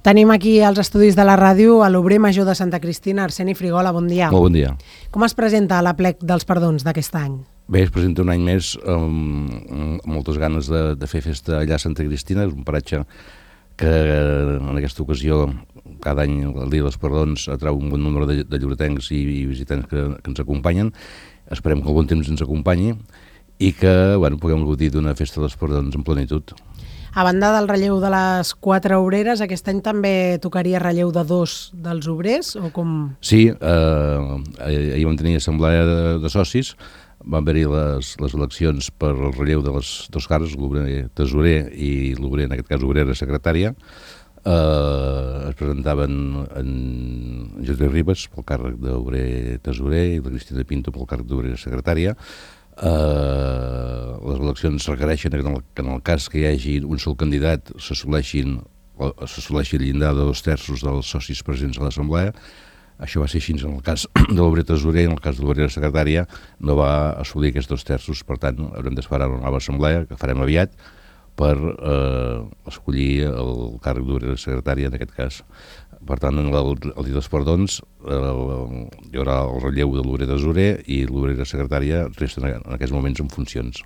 Tenim aquí als estudis de la ràdio a l'obrer major de Santa Cristina, Arseni Frigola, bon dia. Molt bon dia. Com es presenta la plec dels perdons d'aquest any? Bé, es presenta un any més amb, amb moltes ganes de, de fer festa allà a Santa Cristina, és un paratge que en aquesta ocasió cada any el dia dels perdons atrau un bon nombre de, de lloretencs i, i visitants que, que ens acompanyen. Esperem que el bon temps ens acompanyi i que bueno, puguem gaudir d'una festa dels perdons en plenitud. A banda del relleu de les quatre obreres, aquest any també tocaria relleu de dos dels obrers? O com... Sí, eh, ahir vam tenir assemblea de, de socis, van haver-hi les, les eleccions per el relleu de les dos cares, l'obrer tesorer i l'obrer, en aquest cas, obrera secretària. Eh, es presentaven en Josep Ribas pel càrrec d'obrer tesorer i la Cristina Pinto pel càrrec d'obrera secretària. Eh, eleccions requereixen que en, el, que en el cas que hi hagi un sol candidat s'assoleixi el llindar de dos terços dels socis presents a l'Assemblea. Això va ser així en el cas de l'obrer tesorer, en el cas de l'obrera secretària no va assolir aquests dos terços, per tant haurem d'esperar una nova assemblea que farem aviat per eh, escollir el càrrec d'obrera secretària en aquest cas. Per tant, en el, el dia dels perdons eh, hi haurà el relleu de l'obrera tesorer i l'obrera secretària resten en aquests moments en funcions.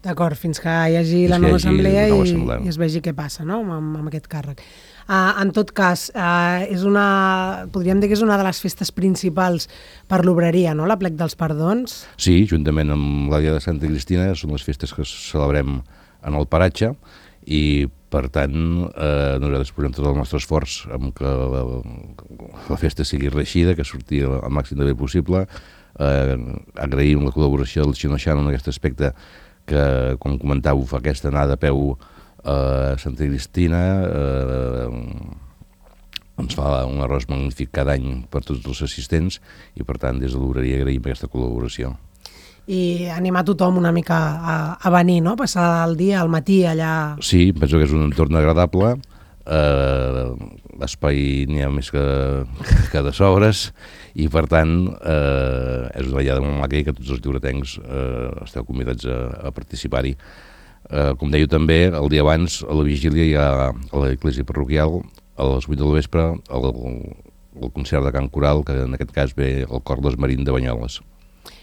D'acord, fins que hi hagi la nova, hagi assemblea, i, assemblea i es vegi què passa no? amb, amb aquest càrrec. Uh, en tot cas, uh, és una, podríem dir que és una de les festes principals per l'obreria, no?, la plec dels perdons. Sí, juntament amb la Dia de Santa Cristina són les festes que celebrem en el paratge i per tant eh, nosaltres posem tot el nostre esforç en que la, la festa sigui reixida, que surti el màxim de bé possible eh, agraïm la col·laboració del Xino Xano en aquest aspecte que, com comentàveu, fa aquesta anada a peu a Santa Cristina eh, ens fa un arròs magnífic cada any per tots els assistents i per tant des de l'obreria agraïm aquesta col·laboració. I animar tothom una mica a, a venir, no? Passar el dia, al matí, allà... Sí, penso que és un entorn agradable, eh, l'espai n'hi ha més que, que de sobres i per tant eh, és una ballada molt maca i que tots els lliuretencs eh, esteu convidats a, a participar-hi. Eh, com dèieu també, el dia abans, a la vigília hi ha a l'església parroquial, a les 8 del vespre, el, el concert de Can Coral, que en aquest cas ve el cor d'Esmarín de Banyoles.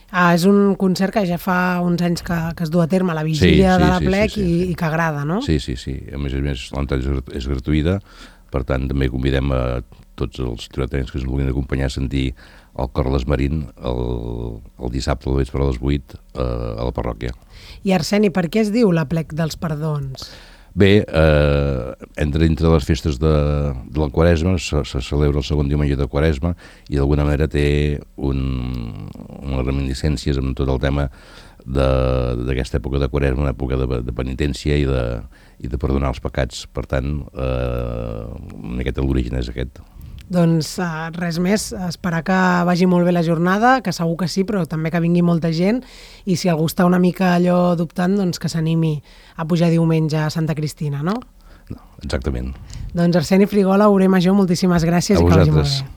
Ah, és un concert que ja fa uns anys que, que es du a terme, la vigília sí, sí, de la plec sí, sí, sí. I, i que agrada, no? Sí, sí, sí. A més a més, l'entrada és gratuïta, per tant, també convidem a tots els tretens que ens vulguin acompanyar a sentir el cor Marín el, el dissabte al vespre a les 8 eh, a la parròquia. I Arseni, per què es diu la plec dels perdons? Bé, eh, entre dintre de les festes de, de la Quaresma, se, se celebra el segon diumenge de Quaresma i d'alguna manera té un, unes reminiscències amb tot el tema d'aquesta època de Quaresma, una època de, de penitència i de, i de perdonar els pecats. Per tant, eh, miqueta l'origen és aquest. Doncs uh, res més, esperar que vagi molt bé la jornada, que segur que sí, però també que vingui molta gent i si algú està una mica allò dubtant, doncs que s'animi a pujar diumenge a Santa Cristina, no? no exactament. Doncs Arseni Frigola, Obrer Major, moltíssimes gràcies a i que vagi molt bé.